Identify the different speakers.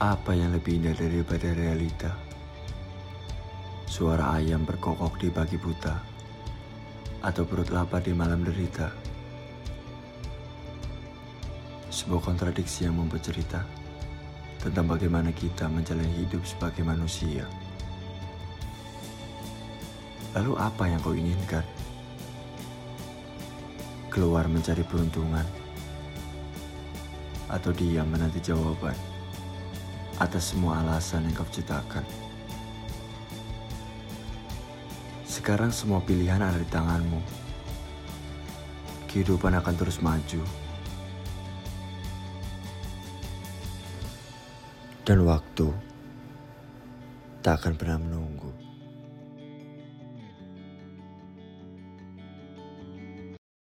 Speaker 1: Apa yang lebih indah daripada realita? Suara ayam berkokok di pagi buta, atau perut lapar di malam derita. Sebuah kontradiksi yang membuat cerita tentang bagaimana kita menjalani hidup sebagai manusia. Lalu apa yang kau inginkan? Keluar mencari peruntungan? Atau diam menanti jawaban atas semua alasan yang kau ciptakan? Sekarang semua pilihan ada di tanganmu. Kehidupan akan terus maju. Dan waktu tak akan pernah menunggu.